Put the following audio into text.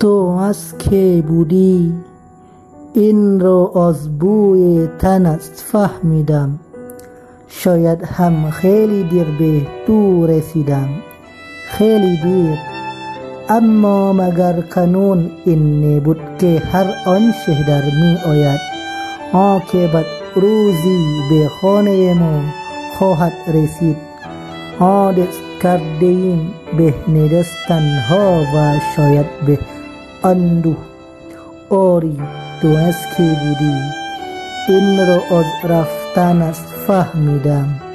تو از که بودی؟ این را از بوی تنت فهمیدم. شاید هم خیلی دیر به تو رسیدم. خیلی دیر. اما مگر قانون این نبود که هر آنچه در می آید؟ عاقبت روزی به خانه ما خواهد رسید. عادت کرده ایم به نداشتن ها و شاید به اندوه آری تو از که بودی این را از رفتنت فهمیدم